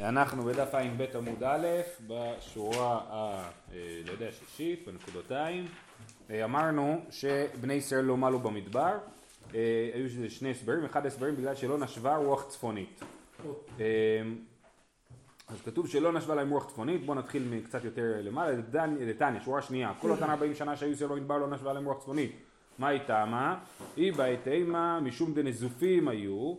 אנחנו בדף ע"ב עמוד א', בשורה ה... אה, לא יודע, שישית, בנקודותיים. אה, אמרנו שבני ישראל לא מעלו במדבר, אה, היו שזה שני הסברים, אחד הסברים בגלל שלא נשבה רוח צפונית. אז כתוב שלא נשבה להם רוח צפונית, בואו נתחיל מקצת יותר למעלה, דתניא, שורה שנייה, כל אותן 40 שנה שהיו ישראל במדבר לא נשבה להם רוח צפונית. מה איתה מה? היא בהתאמה משום דנזופים היו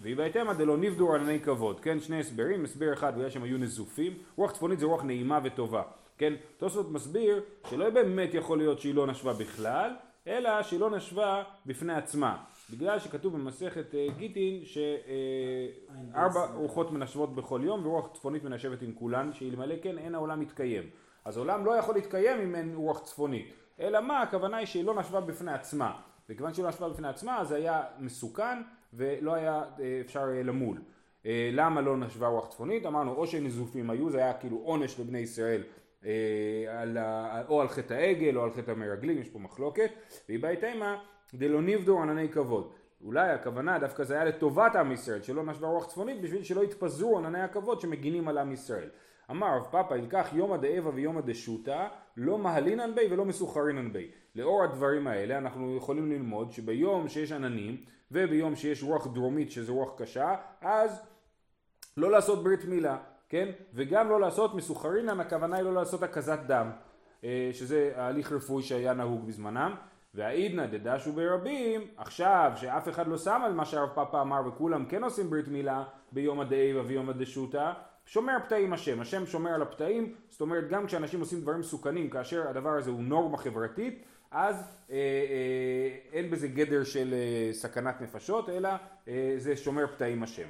והיא בהתאמה דלא נבדו ענני כבוד, כן? שני הסברים, הסבר אחד בגלל שהם היו נזופים, רוח צפונית זה רוח נעימה וטובה, כן? תוספות מסביר שלא באמת יכול להיות שהיא לא נשבה בכלל, אלא שהיא לא נשבה בפני עצמה, בגלל שכתוב במסכת אה, גיטין שארבע רוחות מנשבות בכל יום ורוח צפונית מנשבת עם כולן, שאלמלא כן אין העולם מתקיים. אז העולם לא יכול להתקיים אם אין רוח צפונית, אלא מה הכוונה היא שהיא לא נשבה בפני עצמה, וכיוון שהיא לא נשבה בפני עצמה זה היה מסוכן ולא היה אה, אפשר אה, למול. אה, למה לא נשבה רוח צפונית? אמרנו או שנזופים היו, זה היה כאילו עונש לבני ישראל על ה, או על חטא העגל או על חטא המרגלים, יש פה מחלוקת, והיא בהתאמה דלא נבדו ענני כבוד. אולי הכוונה דווקא זה היה לטובת עם ישראל, שלא נשבה רוח צפונית בשביל שלא יתפזרו ענני הכבוד שמגינים על עם ישראל. אמר רב פאפא ילקח יומא דאבה ויומא דשותא לא מהלינן בי ולא מסוחרינן בי. לאור הדברים האלה אנחנו יכולים ללמוד שביום שיש עננים וביום שיש רוח דרומית שזה רוח קשה אז לא לעשות ברית מילה, כן? וגם לא לעשות מסוחרינן הכוונה היא לא לעשות הקזת דם אה, שזה ההליך רפואי שהיה נהוג בזמנם והעידנא דדשו ברבים עכשיו שאף אחד לא שם על מה שהרב פאפא אמר וכולם כן עושים ברית מילה ביום הדאיבה ויום הדשותא שומר פתאים השם, השם שומר על הפתאים, זאת אומרת גם כשאנשים עושים דברים מסוכנים כאשר הדבר הזה הוא נורמה חברתית, אז אה, אה, אין בזה גדר של אה, סכנת נפשות, אלא אה, זה שומר פתאים השם.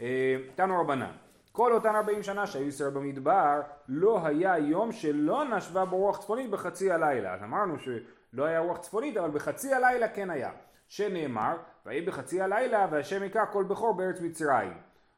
אה, תנו רבנן, כל אותן 40 שנה שהיו ישראל במדבר, לא היה יום שלא נשבה בו רוח צפונית בחצי הלילה. אז אמרנו שלא היה רוח צפונית, אבל בחצי הלילה כן היה. שנאמר, ויהי בחצי הלילה והשם יקרא כל בכור בארץ מצרים.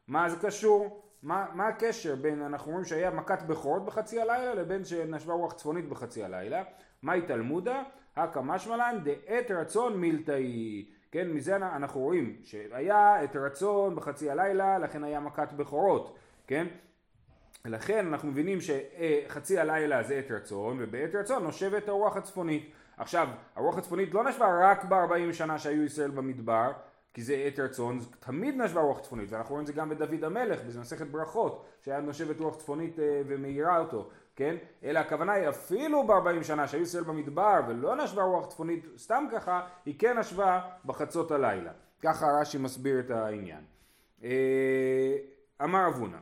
מה זה קשור? מה, מה הקשר בין, אנחנו אומרים שהיה מכת בכורות בחצי הלילה לבין שנשבה רוח צפונית בחצי הלילה? מהי תלמודה? הקא משמע לן דעת רצון מילתאי. כן, מזה אנחנו רואים שהיה את רצון בחצי הלילה, לכן היה מכת בכורות, כן? לכן אנחנו מבינים שחצי הלילה זה עת רצון, ובעת רצון נושבת הרוח הצפונית. עכשיו, הרוח הצפונית לא נשבה רק ב-40 שנה שהיו ישראל במדבר, כי זה עת רצון, תמיד נשבה רוח צפונית, ואנחנו רואים את זה גם בדוד המלך, במסכת ברכות, שהיה נושבת רוח צפונית אה, ומאירה אותו, כן? אלא הכוונה היא אפילו ב-40 שנה שהיו ישראל במדבר ולא נשבה רוח צפונית סתם ככה, היא כן נשבה בחצות הלילה. ככה רש"י מסביר את העניין. אה, אמר אבונה,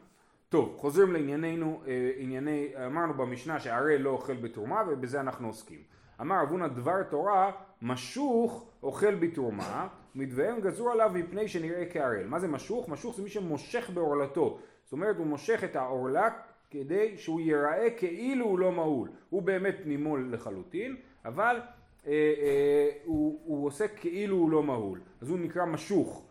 טוב, חוזרים לענייננו, אה, ענייני, אמרנו במשנה שהערל לא אוכל בתרומה ובזה אנחנו עוסקים. אמר אבונה דבר תורה משוך אוכל בתרומה מדווהם גזור עליו מפני שנראה כערל. מה זה משוך? משוך זה מי שמושך בעורלתו. זאת אומרת הוא מושך את העורלה כדי שהוא ייראה כאילו הוא לא מהול. הוא באמת נימול לחלוטין, אבל אה, אה, הוא, הוא עושה כאילו הוא לא מהול. אז הוא נקרא משוך.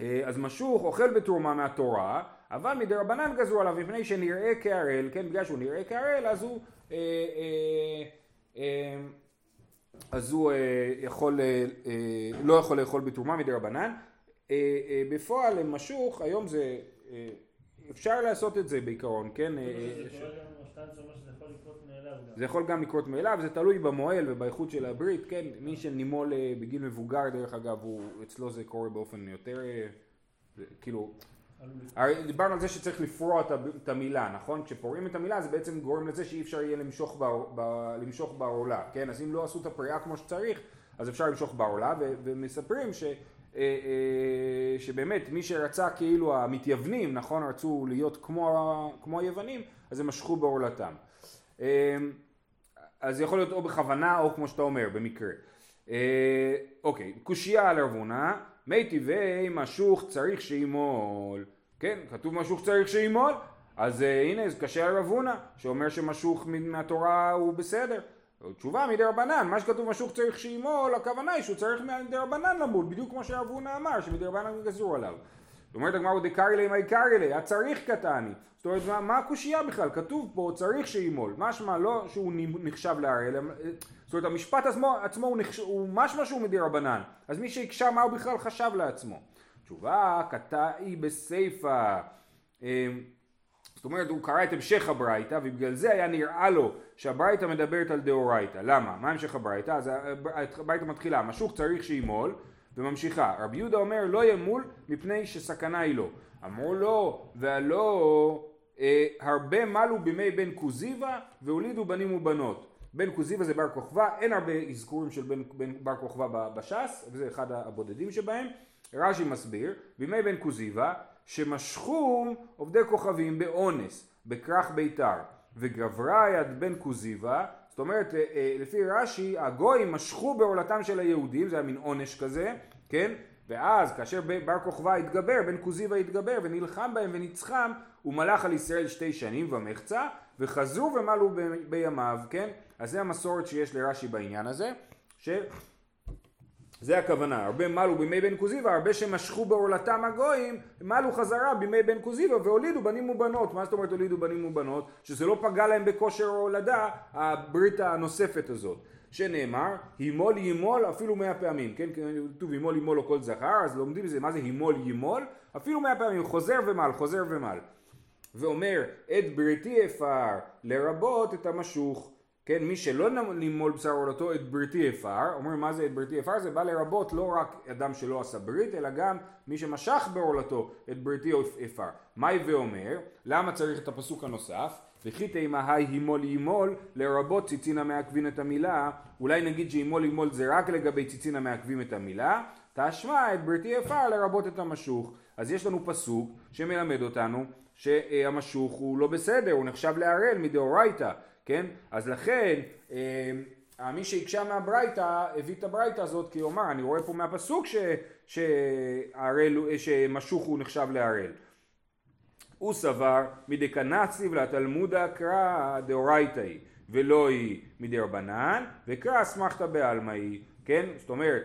אה, אז משוך אוכל בתרומה מהתורה, אבל מדי רבנן גזרו עליו מפני שנראה כערל, כן, בגלל שהוא נראה כערל אז הוא אה, אה, אה, אז הוא אה, יכול, אה, אה, לא יכול לאכול בתרומה מדי רבנן. בפועל משוך, היום זה, אפשר לעשות את זה בעיקרון, כן? זה יכול גם לקרות מאליו, זה תלוי במועל ובאיכות של הברית, כן? מי שנימול בגיל מבוגר דרך אגב, הוא, אצלו זה קורה באופן יותר, כאילו, הרי דיברנו על זה שצריך לפרוע את המילה, נכון? כשפורעים את המילה זה בעצם גורם לזה שאי אפשר יהיה למשוך, ב, ב, למשוך בעורלה, כן? אז אם לא עשו את הפריאה כמו שצריך, אז אפשר למשוך בעורלה, ו, ומספרים ש, אה, אה, שבאמת מי שרצה כאילו המתייוונים, נכון? רצו להיות כמו, כמו היוונים, אז הם משכו בעורלתם. אה, אז יכול להיות או בכוונה או כמו שאתה אומר, במקרה. אוקיי, קושייה על ערבונה. מי טבעי משוך צריך שימול, כן, כתוב משוך צריך שימול, אז uh, הנה זה קשה על רב שאומר שמשוך מהתורה הוא בסדר. תשובה מדי רבנן, מה שכתוב משוך צריך שימול, הכוונה היא שהוא צריך מדי רבנן למול, בדיוק כמו שרב אמר, שמדי רבנן גזרו עליו. אומרת הגמרא דקרי לי מי קרי לי, הצריך קטני. זאת אומרת מה, מה הקושייה בכלל? כתוב פה צריך שימול, משמע לא שהוא נחשב להרי, אלא זאת אומרת המשפט עצמו, עצמו הוא, נחש... הוא משמע שהוא מדיר רבנן, אז מי שהקשה מה הוא בכלל חשב לעצמו. תשובה, קטעי בסיפא, זאת אומרת הוא קרא את המשך הברייתא ובגלל זה היה נראה לו שהברייתא מדברת על דאורייתא. למה? מה המשך הברייתא? אז הברייתא מתחילה, משוך צריך שימול וממשיכה. רבי יהודה אומר לא ימול מפני שסכנה היא לו. אמרו לו והלא אה, הרבה מלו בימי בן כוזיבא והולידו בנים ובנות. בן כוזיבא זה בר כוכבא, אין הרבה אזכורים של בן, בן בר כוכבא בש"ס, וזה אחד הבודדים שבהם. רש"י מסביר, בימי בן כוזיבא שמשכו עובדי כוכבים באונס, בכרך ביתר, וגברה יד בן כוזיבא, זאת אומרת אה, אה, לפי רש"י הגויים משכו בעולתם של היהודים, זה היה מין עונש כזה, כן? ואז כאשר בר כוכבא התגבר, בן כוזיבא התגבר ונלחם בהם וניצחם, הוא מלך על ישראל שתי שנים ומחצה, וחזרו ומלו בימיו, כן? אז זה המסורת שיש לרש"י בעניין הזה, ש... זה הכוונה, הרבה מלו בימי בן כוזיבא, הרבה שמשכו בעולתם הגויים, מלו חזרה בימי בן כוזיבא והולידו בנים ובנות. מה זאת אומרת הולידו בנים ובנות? שזה לא פגע להם בכושר הולדה, הברית הנוספת הזאת. שנאמר, הימול ימול אפילו מאה פעמים, כן? כתוב הימול ימול לו כל זכר, אז לומדים מזה מה זה הימול ימול, אפילו מאה פעמים, חוזר ומל, חוזר ומל. ואומר, את בריתי אפר, לרבות את המשוך. כן, מי שלא נמול בשר עולתו את בריתי אפר, אומרים מה זה את בריתי אפר? זה בא לרבות לא רק אדם שלא עשה ברית, אלא גם מי שמשך בעולתו את בריתי אפר. מאי ואומר, למה צריך את הפסוק הנוסף? וכי תימא היי הימול ימול, לרבות ציצין המעכבים את המילה, אולי נגיד שימול ימול זה רק לגבי ציצין המעכבים את המילה, תשמע את בריתי אפר לרבות את המשוך. אז יש לנו פסוק שמלמד אותנו שהמשוך הוא לא בסדר, הוא נחשב לערל מדאורייתא. כן? אז לכן אה, מי שהקשה מהברייתא הביא את הברייתא הזאת כי הוא אמר אני רואה פה מהפסוק ש, שהערל, שמשוך הוא נחשב לערל. הוא סבר מדקנציב לתלמודה קרא דאורייתא היא ולא היא מדרבנן וקרא אסמכתא בעלמא היא כן? זאת אומרת,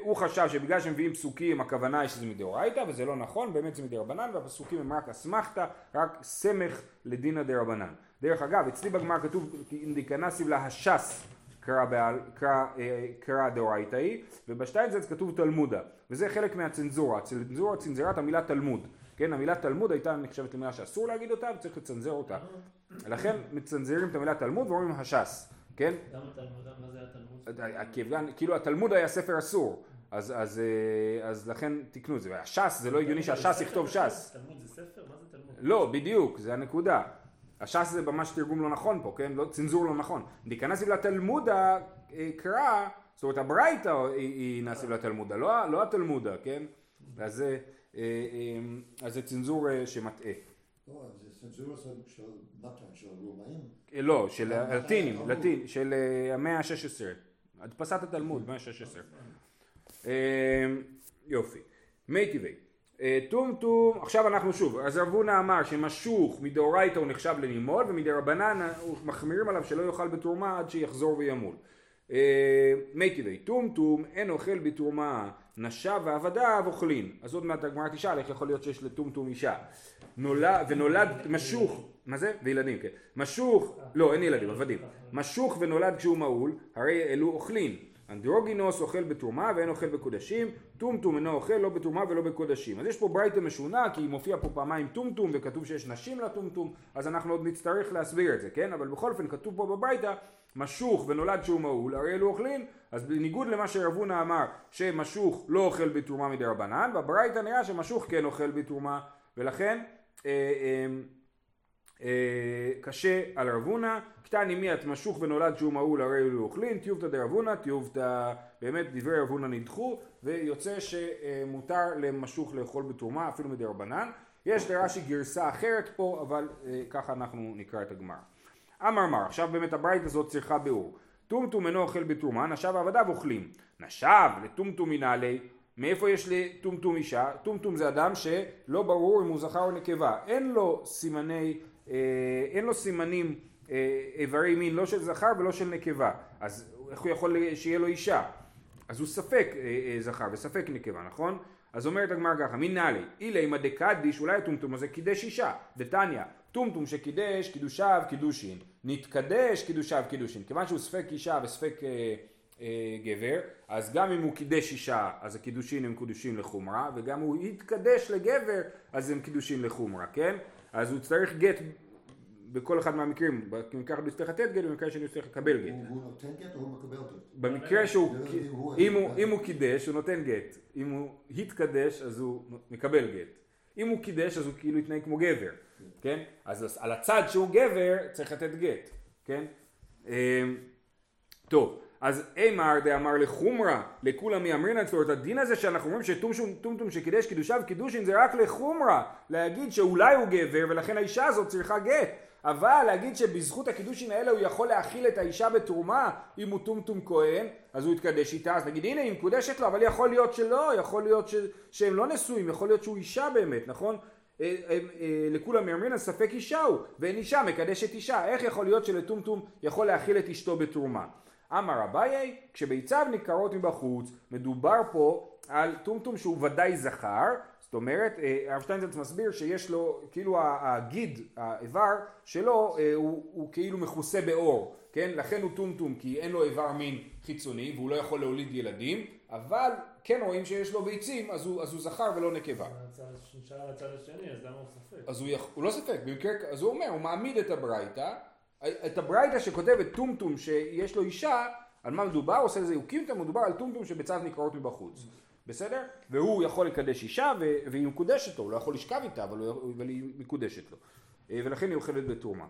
הוא חשב שבגלל שמביאים פסוקים הכוונה היא שזה מדאורייתא וזה לא נכון, באמת זה מדרבנן והפסוקים הם רק אסמכתא, רק סמך לדינא דרבנן. דרך אגב, אצלי בגמר כתוב אינדיקנסיב לה הש"ס קרא, בעל, קרא, אה, קרא דאורייתאי, ובשטיינזלץ כתוב תלמודה, וזה חלק מהצנזורה, הצנזורה צנזרה את המילה תלמוד, כן, המילה תלמוד הייתה נחשבת למילה שאסור להגיד אותה וצריך לצנזר אותה, לכן מצנזרים את המילה תלמוד ואומרים הש"ס, כן? למה תלמוד? מה זה התלמוד? כאילו התלמוד היה ספר אסור, אז, אז, אה, אז לכן תקנו את זה, והש"ס זה לא הגיוני שהש"ס יכתוב ש"ס. תלמוד זה ספר? מה זה תלמוד? לא, בדיוק, זה הנקודה. הש"ס זה ממש תרגום לא נכון פה, כן? לא, צנזור לא נכון. להיכנס לתלמודה קרא, זאת אומרת הברייתא היא נעשה לתלמודה, לא, לא התלמודה, כן? אז זה, אה, אה, אז זה צנזור אה, שמטעה. לא, זה צנזור של מתן, של רומאים? לא, של לטינים, לטין, של המאה ה-16. הדפסת התלמוד, מאה ה-16. יופי. מי טבעי. טומטום, עכשיו אנחנו שוב, אז רב הונא אמר שמשוך מדאורייתא הוא נחשב לנימול ומדרבנן מחמירים עליו שלא יאכל בתרומה עד שיחזור וימול. אה, מי טבעי, טומטום אין אוכל בתרומה נשה ועבדיו אוכלין. אז עוד מעט הגמרא תשאל איך יכול להיות שיש לטומטום אישה. נולד, ונולד משוך, מה זה? וילדים, כן. משוך, לא אין ילדים, עבדים. משוך ונולד כשהוא מעול, הרי אלו אוכלין. אנדרוגינוס אוכל בתרומה ואין אוכל בקודשים, טומטום אינו אוכל לא בתרומה ולא בקודשים. אז יש פה ברייתא משונה כי מופיע פה פעמיים טומטום וכתוב שיש נשים לטומטום, אז אנחנו עוד נצטרך להסביר את זה, כן? אבל בכל אופן כתוב פה בברייתא משוך ונולד שהוא מעול, הרי אלו אוכלים, אז בניגוד למה שרבונה אמר שמשוך לא אוכל בתרומה מדי רבנן, בברייתא נראה שמשוך כן אוכל בתרומה, ולכן אה, אה, קשה על רבונה, קטני מיית משוך ונולד שהוא מעול הרי הוא אוכלין, טיובתא דרבונה, טיובתא, באמת דברי רבונה נדחו, ויוצא שמותר למשוך לאכול בתרומה אפילו מדי רבנן. יש לרש"י גרסה אחרת פה, אבל אה, ככה אנחנו נקרא את הגמר. אמר מר, עכשיו באמת הברית הזאת צריכה ביאור. טומטום אינו אוכל בתרומה, נשב ועבדיו אוכלים. נשב לטומטום מנהלי, מאיפה יש לטומטום אישה? טומטום זה אדם שלא ברור אם הוא זכר או נקבה. אין לו סימני אה, אין לו סימנים אה, איברי מין לא של זכר ולא של נקבה. אז איך הוא יכול שיהיה לו אישה? אז הוא ספק אה, זכר וספק נקבה נכון? אז אומרת הגמר ככה מנהלי אילי אם הדקדיש אולי הטומטום הזה קידש אישה. דתניא טומטום שקידש קידושיו קידושין. נתקדש קידושיו קידושין. כיוון שהוא ספק אישה וספק אה, גבר, אז גם אם הוא קידש אישה, אז הקידושין הם קידושין לחומרה, וגם הוא התקדש לגבר, אז הם קידושין לחומרה, כן? אז הוא צריך גט בכל אחד מהמקרים, במקרה אחד הוא יצטרך לתת גט, במקרה שני הוא יצטרך לקבל גט. הוא נותן גט או הוא מקבל גט? במקרה שהוא, הוא, אם הוא קידש הוא נותן גט, אם הוא התקדש אז הוא מקבל גט, אם הוא קידש אז הוא כאילו יתנהג כמו גבר, כן? אז על הצד שהוא גבר צריך לתת גט, כן? אמ, טוב, אז אימר דאמר לחומרה, לכולם יאמרינן אצלו את הדין הזה שאנחנו אומרים שטומטום שקידש קידושיו קידושין זה רק לחומרה, להגיד שאולי הוא גבר ולכן האישה הזאת צריכה גט, אבל להגיד שבזכות הקידושין האלה הוא יכול להאכיל את האישה בתרומה אם הוא טומטום כהן, אז הוא יתקדש איתה, אז נגיד הנה היא מקודשת לו, אבל יכול להיות שלא, יכול להיות ש... שהם לא נשואים, יכול להיות שהוא אישה באמת, נכון? אה, אה, אה, לכולם יאמרינן ספק אישה הוא, ואין אישה מקדשת אישה, איך יכול להיות שלטומטום יכול להאכיל את אשתו בתרומה? אמר אביי, כשביציו ניכרות מבחוץ, מדובר פה על טומטום שהוא ודאי זכר, זאת אומרת, אה, הרב שטיינזלץ מסביר שיש לו, כאילו הגיד, האיבר שלו, אה, הוא, הוא כאילו מכוסה באור, כן? לכן הוא טומטום, כי אין לו איבר מין חיצוני, והוא לא יכול להוליד ילדים, אבל כן רואים שיש לו ביצים, אז הוא, אז הוא זכר ולא נקבה. נשאר על הצד השני, אז למה הוא ספק? אז הוא, יכ... הוא לא ספק, במקרה, אז הוא אומר, הוא מעמיד את הברייתא, את הברייתא שכותבת טומטום שיש לו אישה, על מה מדובר, עושה לזה יוקימתא, מדובר על טומטום שבצד נקראות מבחוץ, בסדר? והוא יכול לקדש אישה. והיא מקודשת לו, הוא לא יכול לשכב איתה, אבל, הוא... היא מקודשת לו, אה, ולכן היא אוכלת בתרומה.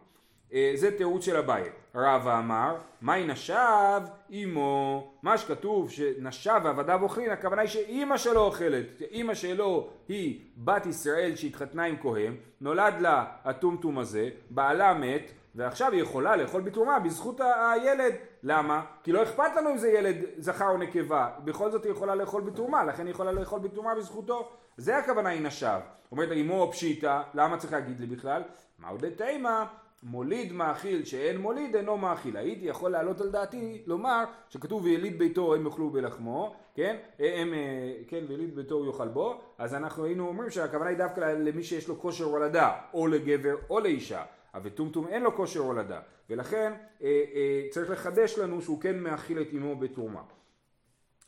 אה, זה תירוץ של אביי. רבא אמר, מהי נשב אמו, מה שכתוב שנשב ועבדיו אוכלים, הכוונה היא שאימא שלו אוכלת, אימא שלו היא בת ישראל שהתחתנה עם כהן, נולד לה הטומטום הזה, בעלה מת, ועכשיו היא יכולה לאכול בתרומה בזכות הילד. למה? כי לא אכפת לנו אם זה ילד זכר או נקבה, בכל זאת היא יכולה לאכול בתרומה, לכן היא יכולה לאכול בתרומה בזכותו. זה הכוונה היא נשב. אומרת אמו פשיטא, למה צריך להגיד לי בכלל? מהו דתימה? מוליד מאכיל שאין מוליד אינו מאכיל. הייתי יכול להעלות על דעתי לומר שכתוב ויליד ביתו הם יאכלו בלחמו, כן? הם, אה, כן, ויליד ביתו הוא יאכל בו, אז אנחנו היינו אומרים שהכוונה היא דווקא למי שיש לו כושר הולדה, או לגבר או לאישה. אבל טומטום אין לו כושר הולדה, ולכן אה, אה, צריך לחדש לנו שהוא כן מאכיל את אמו בתרומה.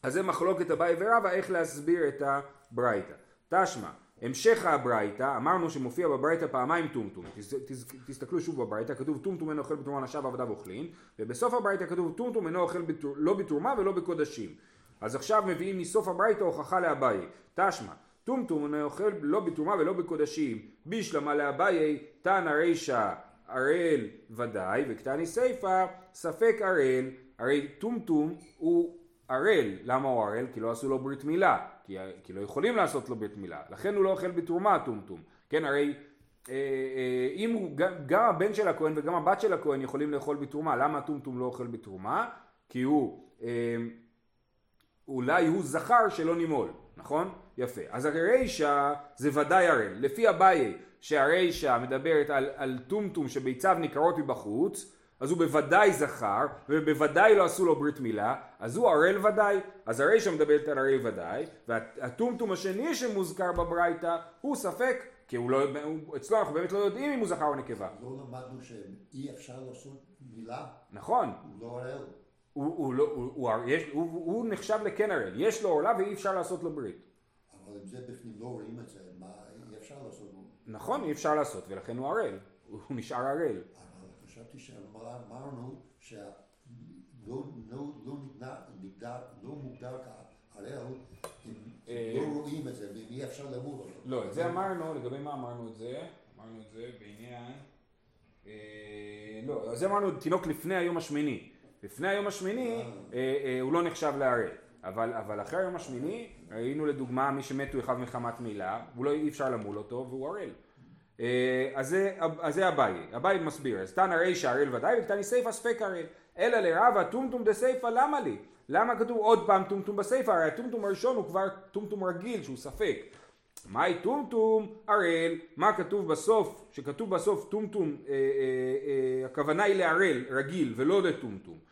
אז זה מחלוקת אביי ורבא איך להסביר את הברייתא. תשמע, המשך הברייתא, אמרנו שמופיע בברייתא פעמיים טומטום. תס, תס, תסתכלו שוב בברייתא, כתוב טומטום אינו אוכל בתרומה נשב עבדיו אוכלין, ובסוף הברייתא כתוב טומטום אינו אוכל בתר, לא בתרומה ולא בקודשים. אז עכשיו מביאים מסוף הברייתא הוכחה לאביי. תשמע, טומטום אינו אוכל לא בתרומה ולא בקודשים. בישלמה לאביי, תנא רישא ערל ודאי, וקטני סיפא ספק ערל. הרי טומטום הוא ערל, למה הוא ערל? כי לא עשו לו ברית מילה, כי, כי לא יכולים לעשות לו ברית מילה, לכן הוא לא אוכל בתרומה טומטום, כן הרי אה, אה, אם הוא, גם, גם הבן של הכהן וגם הבת של הכהן יכולים לאכול בתרומה, למה הטומטום לא אוכל בתרומה? כי הוא, אה, אולי הוא זכר שלא נימול, נכון? יפה. אז הרישא זה ודאי ערל, לפי אביי שהרישא מדברת על, על טומטום שביציו ניכרות מבחוץ, אז הוא בוודאי זכר, ובוודאי לא עשו לו ברית מילה, אז הוא ערל ודאי, אז הרישא מדברת על ערל ודאי, והטומטום השני שמוזכר בברייתא הוא ספק, כי הוא לא, הוא, אצלו אנחנו באמת לא יודעים אם הוא זכר או נקבה. לא למדנו שאי אפשר לעשות מילה, נכון, הוא לא הראל. הוא, הוא, לא, הוא, הוא, יש, הוא, הוא נחשב לכן ערל, יש לו עורלה ואי אפשר לעשות לו ברית. אבל אם זה בפנים לא רואים את זה, מה אי אפשר לעשות? נכון, אי אפשר לעשות, ולכן הוא ערל, הוא נשאר ערל. אבל חשבתי שאמרנו שלא לא, לא נגנע- נגדר, לא מוגדר כהראל, אם אה, לא רואים את זה ואם אי אפשר למול אותו. לא, את זה אמרנו, לגבי מה אמרנו את זה? אמרנו את זה בעניין... אה, לא, אז אמרנו תינוק לפני היום השמיני. לפני היום השמיני אה, אה, הוא לא נחשב לערל. אבל, אבל אחרי היום השמיני ראינו לדוגמה מי שמתו אחד מחמת מילה, הוא לא, אי אפשר למול אותו והוא ערל. אה, אז זה, אביי, אביי מסביר, אז תנא רישא ערל ודאי וקטני סיפא ספק ערל, אלא לרבה טומטום דסיפא למה לי? למה כתוב עוד פעם טומטום בסיפא? הרי הטומטום הראשון הוא כבר טומטום רגיל שהוא ספק. מהי טומטום ערל? מה כתוב בסוף? שכתוב בסוף טומטום, אה, אה, אה, הכוונה היא לערל, רגיל, ולא לטומטום.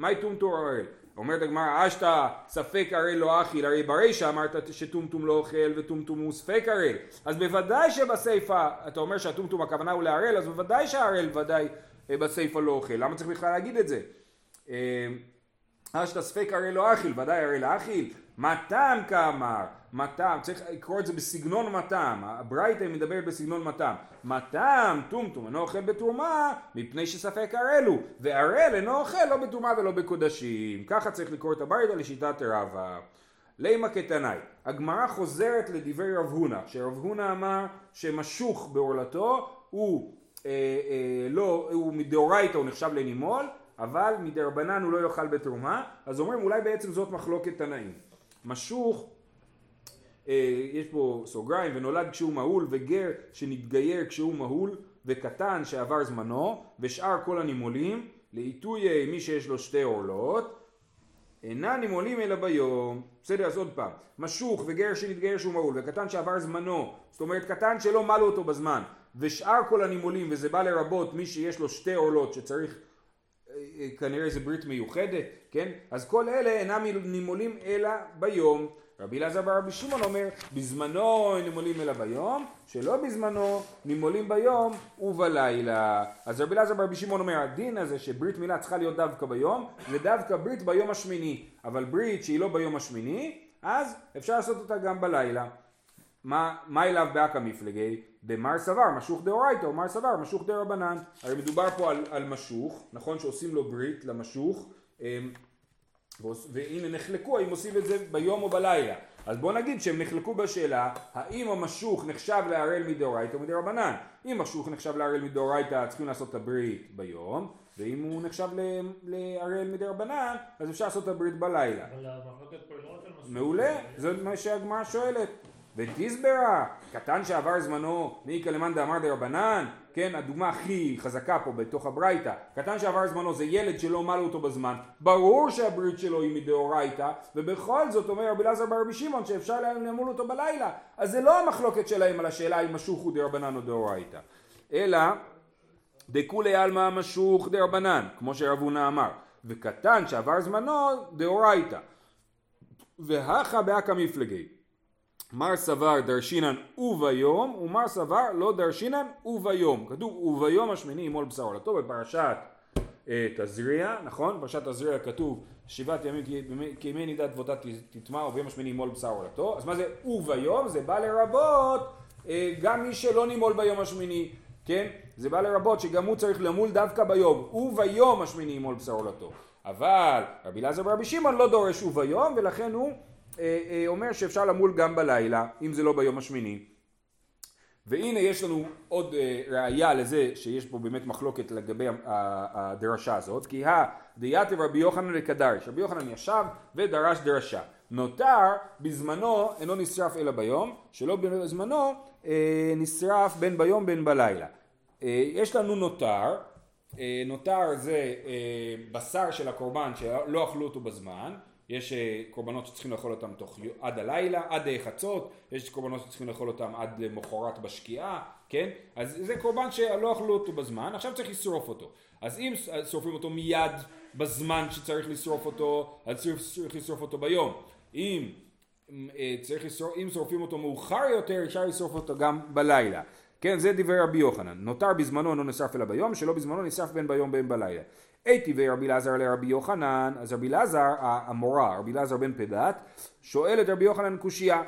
מהי טומטום ערל? אומרת הגמרא, אשתא ספק ערל לא אכיל, הרי ברישא אמרת שטומטום לא אוכל וטומטום הוא ספק ערל. אז בוודאי שבסיפא, אתה אומר שהטומטום הכוונה הוא לערל, אז בוודאי שהערל ודאי אה, בסיפא לא אוכל. למה צריך בכלל להגיד את זה? אה, אשתא ספק הרי לא אכיל, ודאי הרי לאכיל. מה טעם כאמר? מה טעם? צריך לקרוא את זה בסגנון מה טעם. הברייתא מדברת בסגנון מה טעם. מה טעם? טומטום אינו אוכל בתרומה, מפני שספק ערלו. וערל אינו אוכל לא בתרומה ולא בקודשים. ככה צריך לקרוא את הברייתא לשיטת רבא. לימה כתנאי, הגמרא חוזרת לדברי רב הונא, שרב הונא אמר שמשוך בעורלתו הוא אה, אה, לא, הוא מדאורייתא הוא נחשב לנימול, אבל מדרבנן הוא לא יאכל בתרומה, אז אומרים אולי בעצם זאת מחלוקת תנאים. משוך, אה, יש פה סוגריים, ונולד כשהוא מהול, וגר שנתגייר כשהוא מהול, וקטן שעבר זמנו, ושאר כל הנימולים, לעיתוי מי שיש לו שתי עורלות, אינם נימולים אלא ביום. בסדר, אז עוד פעם. משוך וגר שנתגייר שהוא מהול, וקטן שעבר זמנו, זאת אומרת קטן שלא מלו אותו בזמן, ושאר כל הנימולים, וזה בא לרבות מי שיש לו שתי עורלות שצריך אה, אה, כנראה איזה ברית מיוחדת, כן? אז כל אלה אינם נימולים אלא ביום. רבי אלעזר ברבי שמעון אומר, בזמנו נימולים אלא ביום, שלא בזמנו נימולים ביום ובלילה. אז רבי אלעזר ברבי שמעון אומר, הדין הזה שברית מילה צריכה להיות דווקא ביום, זה דווקא ברית ביום השמיני. אבל ברית שהיא לא ביום השמיני, אז אפשר לעשות אותה גם בלילה. מה, מה אליו באקא מפלגי? דמר סבר משוך דאורייתא ומר סבר משוך דרבנן. הרי מדובר פה על, על משוך, נכון שעושים לו ברית למשוך, אמ, והנה נחלקו האם עושים את זה ביום או בלילה. אז בוא נגיד שהם נחלקו בשאלה האם המשוך נחשב לערל מדאורייתא או מדרבנן. אם משוך נחשב לערל מדאורייתא צריכים לעשות את הברית ביום, ואם הוא נחשב לערל מדרבנן אז אפשר לעשות את הברית בלילה. אבל המחלוקת פה היא לא רק על משהו. מעולה, זה מה שהגמרא שואלת. ותסברה, קטן שעבר זמנו, מאיכא למאן דאמר דרבנן, כן, הדוגמה הכי חזקה פה בתוך הברייתא, קטן שעבר זמנו זה ילד שלא מלו אותו בזמן, ברור שהברית שלו היא מדאורייתא, ובכל זאת אומר רבי אלעזר ברבי שמעון שאפשר למול אותו בלילה, אז זה לא המחלוקת שלהם על השאלה אם משוך הוא דרבנן או דאורייתא, אלא דכולי עלמא משוך דרבנן, כמו שרב הונא אמר, וקטן שעבר זמנו דאורייתא, והכה באקא מפלגי מר סבר דרשינן וביום, ומר סבר לא דרשינן וביום. כתוב וביום השמיני ימול בשר עולתו בפרשת אה, תזריע, נכון? בפרשת תזריע כתוב שבעת ימים כימי נידת ואותה תטמע וביום השמיני ימול בשר עולתו. אז מה זה וביום? זה בא לרבות אה, גם מי שלא נימול ביום השמיני, כן? זה בא לרבות שגם הוא צריך למול דווקא ביום, וביום השמיני ימול בשר עולתו. אבל רבי אלעזר ורבי שמעון לא דורש וביום ולכן הוא אומר שאפשר למול גם בלילה, אם זה לא ביום השמיני. והנה יש לנו עוד אה, ראיה לזה שיש פה באמת מחלוקת לגבי הדרשה הזאת, כי הדייתיו רבי יוחנן לקדרש, רבי יוחנן ישב ודרש דרשה. נותר בזמנו אינו נשרף אלא ביום, שלא בזמנו נשרף בין ביום בין בלילה. יש לנו נותר, נותר זה בשר של הקורבן שלא אכלו אותו בזמן, יש אה, קורבנות שצריכים לאכול אותם תוך, עד הלילה, עד אה, חצות, יש קורבנות שצריכים לאכול אותם עד למחרת בשקיעה, כן? אז זה קורבן שלא אכלו אותו בזמן, עכשיו צריך לשרוף אותו. אז אם שורפים אותו מיד בזמן שצריך לשרוף אותו, אז צריך לשרוף אותו ביום. אם אה, צריך לשרוף, אם שורפים אותו מאוחר יותר, אפשר לשרוף אותו גם בלילה. כן, זה דברי רבי יוחנן. נותר בזמנו אינו נשרף אלא ביום, שלא בזמנו נשרף בין ביום בין בלילה. הייתי ורבי אלעזר לרבי יוחנן, אז רבי אלעזר, המורה, רבי אלעזר בן פדת, שואל את רבי יוחנן קושייה.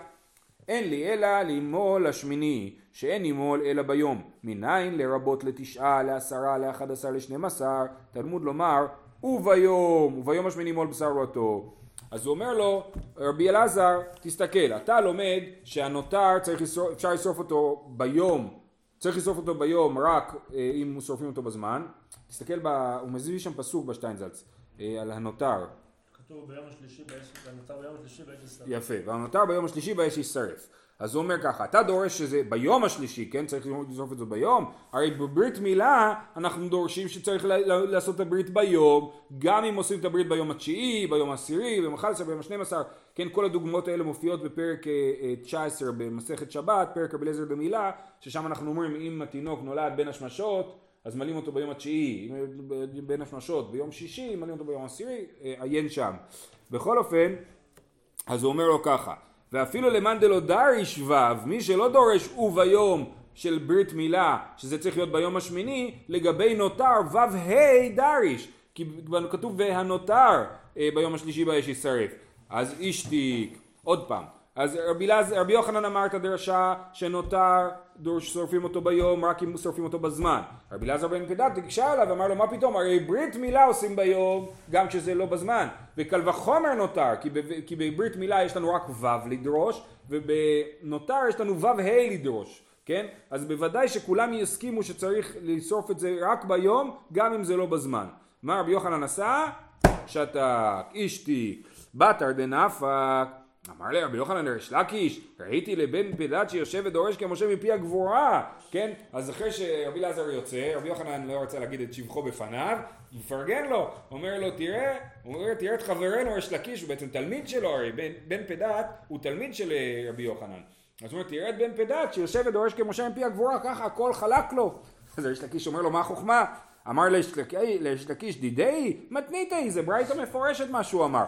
אין לי אלא לימול לשמיני, שאין לימול אלא ביום. מניין לרבות לתשעה, לעשרה, לאחד עשר, לשנים עשר, תלמוד לומר, וביום, וביום השמיני מול בשר רועתו. אז הוא אומר לו, רבי אלעזר, תסתכל, אתה לומד שהנותר צריך לשרוף, אפשר לשרוף אותו ביום, צריך לשרוף אותו ביום רק אה, אם שורפים אותו בזמן, תסתכל, ב... הוא מביא שם פסוק בשטיינזלץ אה, על הנותר. כתוב ביום השלישי באש, הנותר ביום השלישי באש ישרף. יפה, והנותר ביום השלישי באש ישרף. אז הוא אומר ככה, אתה דורש שזה ביום השלישי, כן? צריך לשרוף את זה ביום? הרי בברית מילה אנחנו דורשים שצריך לעשות את הברית ביום, גם אם עושים את הברית ביום התשיעי, ביום העשירי, ביום ה-11, ביום ה-12, כן? כל הדוגמאות האלה מופיעות בפרק 19 אה, במסכת שבת, פרק רבי אליעזר במילה, ששם אנחנו אומרים אם התינוק נולד בין השמשות אז מלאים אותו ביום התשיעי, בין השמשות, ביום שישי, מלאים אותו ביום עשירי, אה, עיין שם. בכל אופן, אז הוא אומר לו ככה, ואפילו למאן דלא דריש ו', מי שלא דורש וביום של ברית מילה, שזה צריך להיות ביום השמיני, לגבי נותר ו' ה' דריש. כי כתוב והנותר אה, ביום השלישי באש יישרף. אז השתיק. עוד פעם. אז רבי, לז, רבי יוחנן אמר את הדרשה שנותר שורפים אותו ביום רק אם שורפים אותו בזמן. רבי אלעזר בן פדת הקשה עליו ואמר לו מה פתאום הרי ברית מילה עושים ביום גם כשזה לא בזמן וקל וחומר נותר כי, בב, כי בברית מילה יש לנו רק ו' לדרוש ובנותר יש לנו ו' ה' לדרוש כן? אז בוודאי שכולם יסכימו שצריך לשרוף את זה רק ביום גם אם זה לא בזמן. מה רבי יוחנן עשה? שתק, אשתי, בתר דנפק אמר לי רבי יוחנן לריש לקיש, ראיתי לבן פדת שיושב ודורש כמשה מפי הגבורה, כן? אז אחרי שרבי אלעזר יוצא, רבי יוחנן לא רוצה להגיד את שבחו בפניו, מפרגן לו, אומר לו תראה, אומר תראה את חברנו ריש לקיש, הוא בעצם תלמיד שלו, הרי בן, בן פדת הוא תלמיד של אה, רבי יוחנן. אז הוא אומר תראה את בן פדת שיושב ודורש כמשה מפי הגבורה, ככה הכל חלק לו. אז ריש לקיש אומר לו מה החוכמה? אמר לריש לקיש דידי מתניתי זה ברייתא מפורשת מה שהוא אמר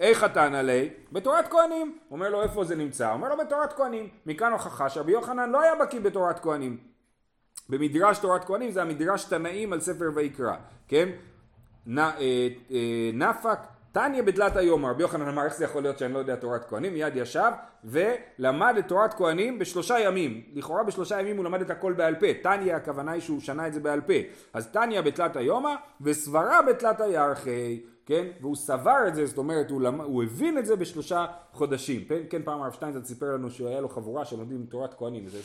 איך התנא לי? בתורת כהנים אומר לו איפה זה נמצא? אומר לו בתורת כהנים מכאן הוכחה שרבי יוחנן לא היה בקיא בתורת כהנים במדרש תורת כהנים זה המדרש תנאים על ספר ויקרא כן? אה, אה, נפק תניא בתלת היום, רבי יוחנן אמר איך זה יכול להיות שאני לא יודע תורת כהנים, מיד ישב ולמד את תורת כהנים בשלושה ימים, לכאורה בשלושה ימים הוא למד את הכל בעל פה, תניא הכוונה היא שהוא שנה את זה בעל פה, אז תניא בתלת היומא וסברה בתלת הירחי, כן, והוא סבר את זה, זאת אומרת הוא, למד, הוא הבין את זה בשלושה חודשים, כן, כן פעם הרב שטיינזרד סיפר לנו שהיה לו חבורה שלומדים תורת כהנים, זה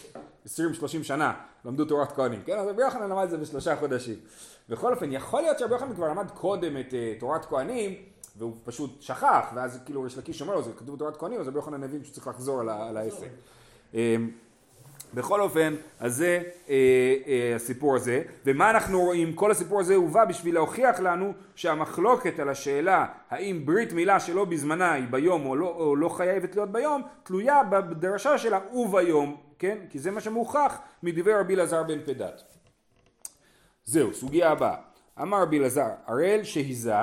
20-30 שנה למדו תורת כהנים, כן, אז רבי יוחנן למד את זה בשלושה חודשים, בכל אופן יכול להיות שרבי יוחנן כבר למד קודם את uh, תורת כהנים והוא פשוט שכח, ואז כאילו יש לקיש אומר לו, זה כתוב בתורת כהנים, אז רבי יוחנן הבין שצריך לחזור על העסק. אמ, בכל אופן, אז זה אה, אה, הסיפור הזה, ומה אנחנו רואים? כל הסיפור הזה הובא בשביל להוכיח לנו שהמחלוקת על השאלה האם ברית מילה שלא בזמנה היא ביום או לא, או לא חייבת להיות ביום, תלויה בדרשה שלה וביום, כן? כי זה מה שמוכח מדברי רבי אלעזר בן פדת. זהו, סוגיה הבאה. אמר רבי אלעזר, הראל שהיזה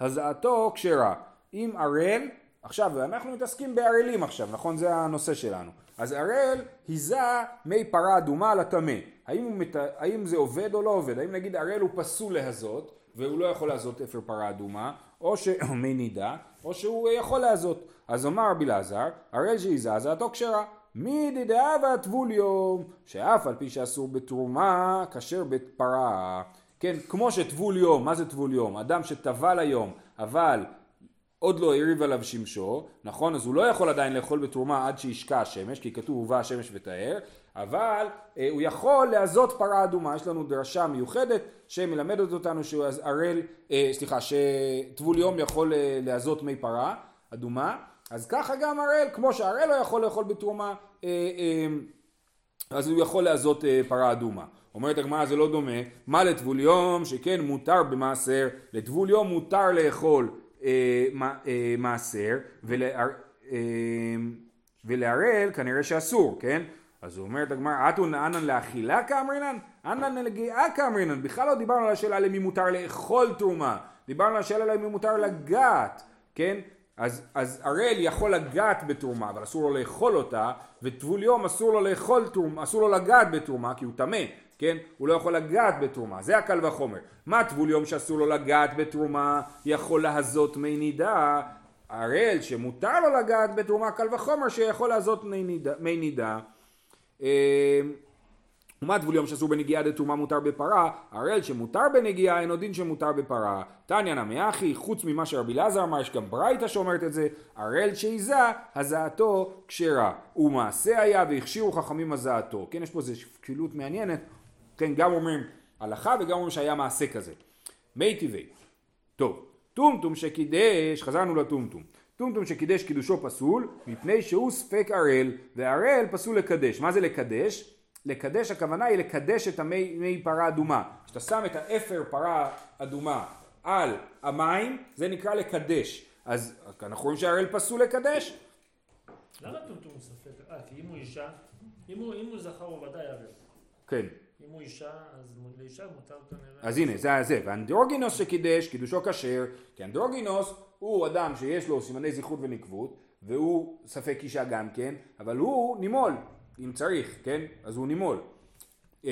הזעתו כשרה. אם ערל, עכשיו אנחנו מתעסקים בערלים עכשיו, נכון? זה הנושא שלנו. אז ערל היזה מי פרה אדומה לטמא. האם, מת... האם זה עובד או לא עובד? האם נגיד ערל הוא פסול להזות, והוא לא יכול להזות אפר פרה אדומה, או ש... מי נידה, או שהוא יכול להזות. אז אמר רבי אלעזר, ערל שהיזה זעתו כשרה. מי דדאבה טבוליום, שאף על פי שאסור בתרומה, כשר בפרה. כן, כמו שטבול יום, מה זה טבול יום? אדם שטבל היום, אבל עוד לא הריב עליו שמשו, נכון? אז הוא לא יכול עדיין לאכול בתרומה עד שישקע השמש, כי כתוב הובא השמש וטהר, אבל אה, הוא יכול להזות פרה אדומה, יש לנו דרשה מיוחדת שמלמדת אותנו שערל, אה, סליחה, שטבול יום יכול אה, להזות מי פרה אדומה, אז ככה גם ערל, כמו שערל לא יכול לאכול בתרומה, אה, אה, אז הוא יכול להזות אה, פרה אדומה. אומרת הגמרא זה לא דומה, מה לטבול יום שכן מותר במעשר, לטבול יום מותר לאכול אה, אה, מעשר ולערל אה, כנראה שאסור, כן? אז אומרת הגמרא, אתו אנן לאכילה כאמרינן? אנן לגאה כאמרינן? בכלל לא דיברנו על השאלה למי מותר לאכול תרומה, דיברנו על השאלה למי מותר לגעת, כן? אז, אז הראל יכול לגעת בתרומה, אבל אסור לו לאכול אותה, וטבול יום אסור לו לאכול תרומה, אסור לו לגעת בתרומה, כי הוא טמא, כן? הוא לא יכול לגעת בתרומה, זה הקל וחומר. מה טבול יום שאסור לו לגעת בתרומה, יכול להזות מי נידה? הראל שמותר לו לגעת בתרומה, קל וחומר שיכול להזות מי נידה. אמ, ומה טבול יום שאסור בנגיעה דתרומה מותר בפרה, הראל שמותר בנגיעה אינו דין שמותר בפרה. תניא נמי אחי, חוץ ממה שרבי אלעזר אמר, יש גם ברייתא שאומרת את זה, הראל שעיזה, הזעתו כשרה. ומעשה היה והכשירו חכמים הזעתו. כן, יש פה איזו כפילות מעניינת, כן, גם אומרים הלכה וגם אומרים שהיה מעשה כזה. מי טבעי. טוב, טומטום שקידש, חזרנו לטומטום. טומטום שקידש קידושו פסול, מפני שהוא ספק ערל, וערל פסול לקדש. מה זה לקדש? לקדש הכוונה היא לקדש את המי מי פרה אדומה. כשאתה שם את האפר פרה אדומה על המים, זה נקרא לקדש. אז אנחנו רואים שהערל פסול לקדש. למה טומטום ספק? אה, כי אם הוא אישה, אם הוא, אם הוא זכר הוא ודאי ערל. כן. אם הוא אישה, אז לאישה מותר כנראה. אז הנה, זה זה. ואנדרוגינוס שקידש, קידושו כשר, כי אנדרוגינוס הוא אדם שיש לו סימני זכרות ונקבות, והוא ספק אישה גם כן, אבל הוא נימול, אם צריך, כן? אז הוא נימול. אמ,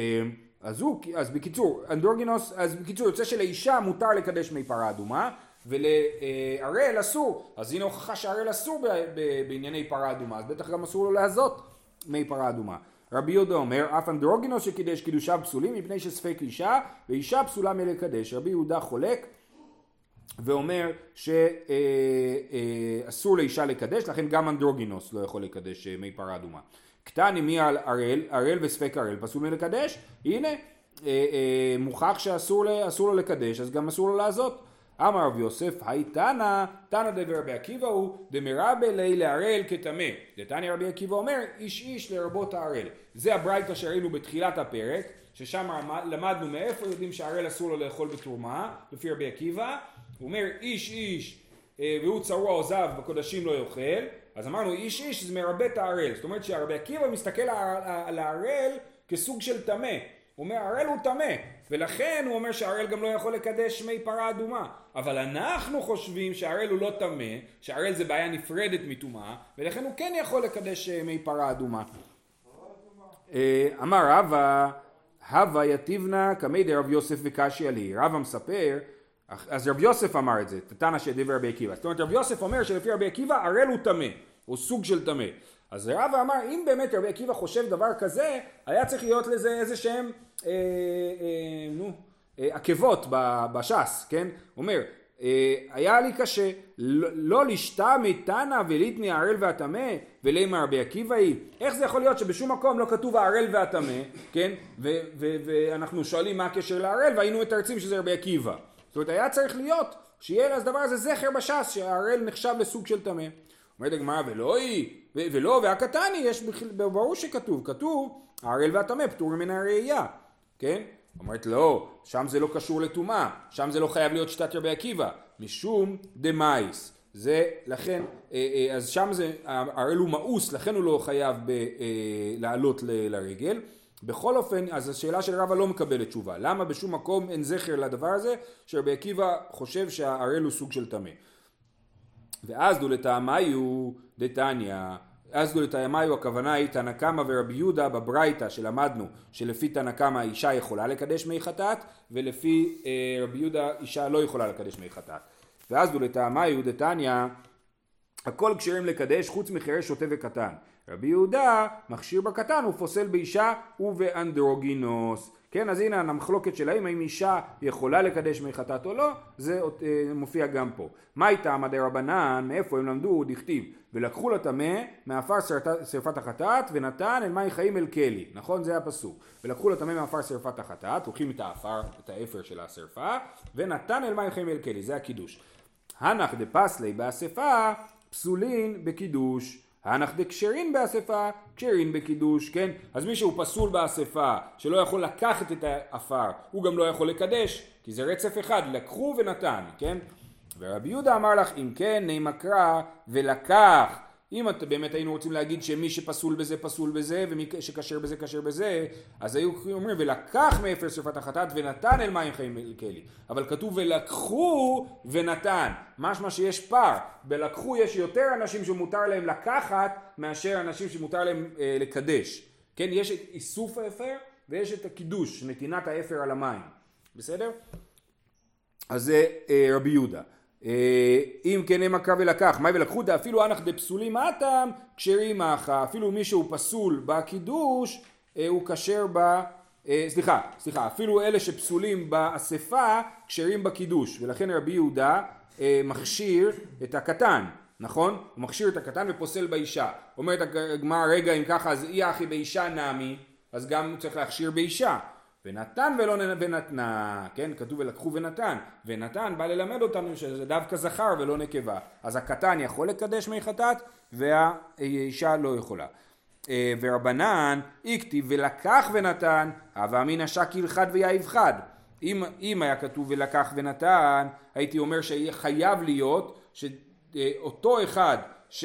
אז הוא, אז בקיצור, אנדרוגינוס, אז בקיצור יוצא שלאישה מותר לקדש מי פרה אדומה ולהראל אסור, אז הנה הוכחה שהראל אסור בענייני פרה אדומה, אז בטח גם אסור לו להזות מי פרה אדומה. רבי יהודה אומר, אף אנדרוגינוס שקידש קידושיו פסולים מפני שספק אישה, ואישה פסולה מלקדש. רבי יהודה חולק ואומר שאסור לאישה לקדש, לכן גם אנדרוגינוס לא יכול לקדש אה, מי פרה אדומה. קטני מי על ערל, ערל וספק ערל פסול מלקדש, הנה אה, אה, מוכח שאסור לו לקדש, אז גם אסור לו לעזות. אמר רב יוסף, היי תנא, תנא דבר רבי עקיבא הוא, דמרבה לי לערל כטמא. דתניא רבי עקיבא אומר, איש איש לרבות הערל. זה הברייתא שראינו בתחילת הפרק, ששם למדנו מאיפה יודעים שהערל אסור לו לאכול בתרומה, לפי רבי עקיבא. הוא אומר, איש איש אה, והוא צרוע עוזב בקודשים לא יאכל, אז אמרנו איש איש זה מרבה את הערל, זאת אומרת שהרבי עקיבא מסתכל על- הערל כסוג של טמא, הוא אומר הערל הוא טמא, ולכן הוא אומר שהערל גם לא יכול לקדש מי פרה אדומה, אבל אנחנו חושבים שהערל הוא לא טמא, שהערל זה בעיה נפרדת מטומאה, ולכן הוא כן יכול לקדש אה, מי פרה אדומה. אה, אמר רבא, הווה יתיבנה קמי דרב יוסף וקשיא לי. רבא מספר, אז רב יוסף אמר את זה, תנא שדבר רבי עקיבא. זאת אומרת רב יוסף אומר שלפי רבי עקיבא ערל הוא טמא, הוא סוג של טמא. אז רבא אמר אם באמת רבי עקיבא חושב דבר כזה, היה צריך להיות לזה איזה שהם, אה, אה, נו, אה, עקבות בש"ס, כן? אומר, אה, היה לי קשה לא לא לשתה מתנא וליטני הערל והטמא ולימה רבי עקיבא היא. איך זה יכול להיות שבשום מקום לא כתוב הערל והטמא כן? ואנחנו שואלים מה הקשר לערל והיינו מתרצים שזה רבי עקיבא. זאת אומרת היה צריך להיות שיהיה לדבר הזה זכר בש"ס שהערל נחשב לסוג של טמא אומרת הגמרא ולא היא ולא והקטני יש ברור שכתוב כתוב הערל והטמא פטורים מן הראייה כן? אומרת לא, שם זה לא קשור לטומאה, שם זה לא חייב להיות שיטת רבי עקיבא, משום דמאיס. זה לכן, אה, אה, אז שם זה, הראל הוא מאוס, לכן הוא לא חייב ב, אה, לעלות ל- לרגל. בכל אופן, אז השאלה של רבא לא מקבלת תשובה. למה בשום מקום אין זכר לדבר הזה, שרבי עקיבא חושב שהערל הוא סוג של טמא. ואז דו לטעמיו דתניא, אז דו לטעמיו הכוונה היא תנא קמא ורבי יהודה בברייתא שלמדנו שלפי תנא קמא אישה יכולה לקדש מי חטאת ולפי אה, רבי יהודה אישה לא יכולה לקדש מי חטאת. ואז דו לטעמיו דתניא הכל כשרים לקדש חוץ מחירש שוטה וקטן. רבי יהודה מכשיר בקטן ופוסל באישה ובאנדרוגינוס. כן, אז הנה המחלוקת שלהם האם אישה יכולה לקדש מחטאת או לא, זה אה, מופיע גם פה. מה איתם מדי רבנן, מאיפה הם למדו, דכתיב, ולקחו לטמא מעפר שרפת החטאת ונתן אל מים חיים אל כלי, נכון? זה הפסוק. ולקחו לטמא מעפר שרפת החטאת, לוקחים את האפר, את האפר של השרפה, ונתן אל מים חיים אל כלי, זה הקידוש. הנח דפסלי באספה פסולין בקידוש. הנח דקשרין באספה, קשרין בקידוש, כן? אז מי שהוא פסול באספה, שלא יכול לקחת את העפר, הוא גם לא יכול לקדש, כי זה רצף אחד, לקחו ונתן, כן? ורבי יהודה אמר לך, אם כן, נעימה קרא ולקח. אם את באמת היינו רוצים להגיד שמי שפסול בזה פסול בזה ומי שכשר בזה כשר בזה אז היו אומרים ולקח מאפר שרפת החטאת ונתן אל מים חיים אל כלי אבל כתוב ולקחו ונתן. משמע שיש פער. בלקחו יש יותר אנשים שמותר להם לקחת מאשר אנשים שמותר להם אה, לקדש. כן יש את איסוף האפר ויש את הקידוש נתינת האפר על המים. בסדר? אז זה אה, רבי יהודה אם כן הם הקרא ולקח, מה ולקחו דאפילו אנח דפסולים אטם, כשרים אחא, אפילו מי שהוא פסול בקידוש, אה, הוא כשר ב... אה, סליחה, סליחה, אפילו אלה שפסולים באספה, כשרים בקידוש, ולכן רבי יהודה אה, מכשיר את הקטן, נכון? הוא מכשיר את הקטן ופוסל באישה. אומרת הגמרא, רגע, אם ככה, אז אי אחי באישה נמי, אז גם צריך להכשיר באישה. ונתן ולא ונתנה, כן? כתוב ולקחו ונתן. ונתן בא ללמד אותנו שזה דווקא זכר ולא נקבה. אז הקטן יכול לקדש מי חטאת והאישה לא יכולה. אה, ורבנן הכתיב ולקח ונתן, הווה אמינא שקיל חד ויעיב חד. אם, אם היה כתוב ולקח ונתן, הייתי אומר שחייב להיות שאותו אחד ש...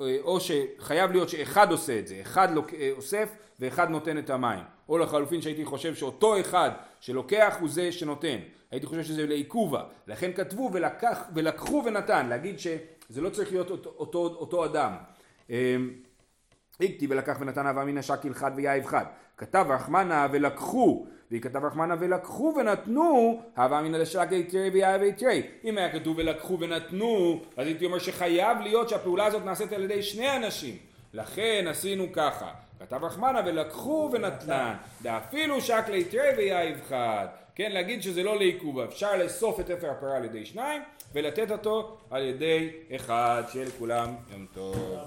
אה, או שחייב להיות שאחד עושה את זה, אחד לוק... אה, אוסף ואחד נותן את המים. או לחלופין שהייתי חושב שאותו אחד שלוקח הוא זה שנותן. הייתי חושב שזה לעיכובה. לכן כתבו ולקח, ולקחו ונתן, להגיד שזה לא צריך להיות אותו, אותו, אותו אדם. אמ, הכתיב ולקח ונתן הווה מן השקיל חד ויאיב חד. כתב רחמנה ולקחו, וכתב רחמנה ולקחו ונתנו, הווה מן השקיל תרי ויאיב תרי. אם היה כתוב ולקחו ונתנו, אז הייתי אומר שחייב להיות שהפעולה הזאת נעשית על ידי שני אנשים. לכן עשינו ככה. כתב רחמנה ולקחו ונתנן, ואפילו שקלי תרי ויאיב חד. כן, להגיד שזה לא לעיכוב, אפשר לאסוף את אפר הפרה על ידי שניים, ולתת אותו על ידי אחד, שיהיה לכולם יום טוב.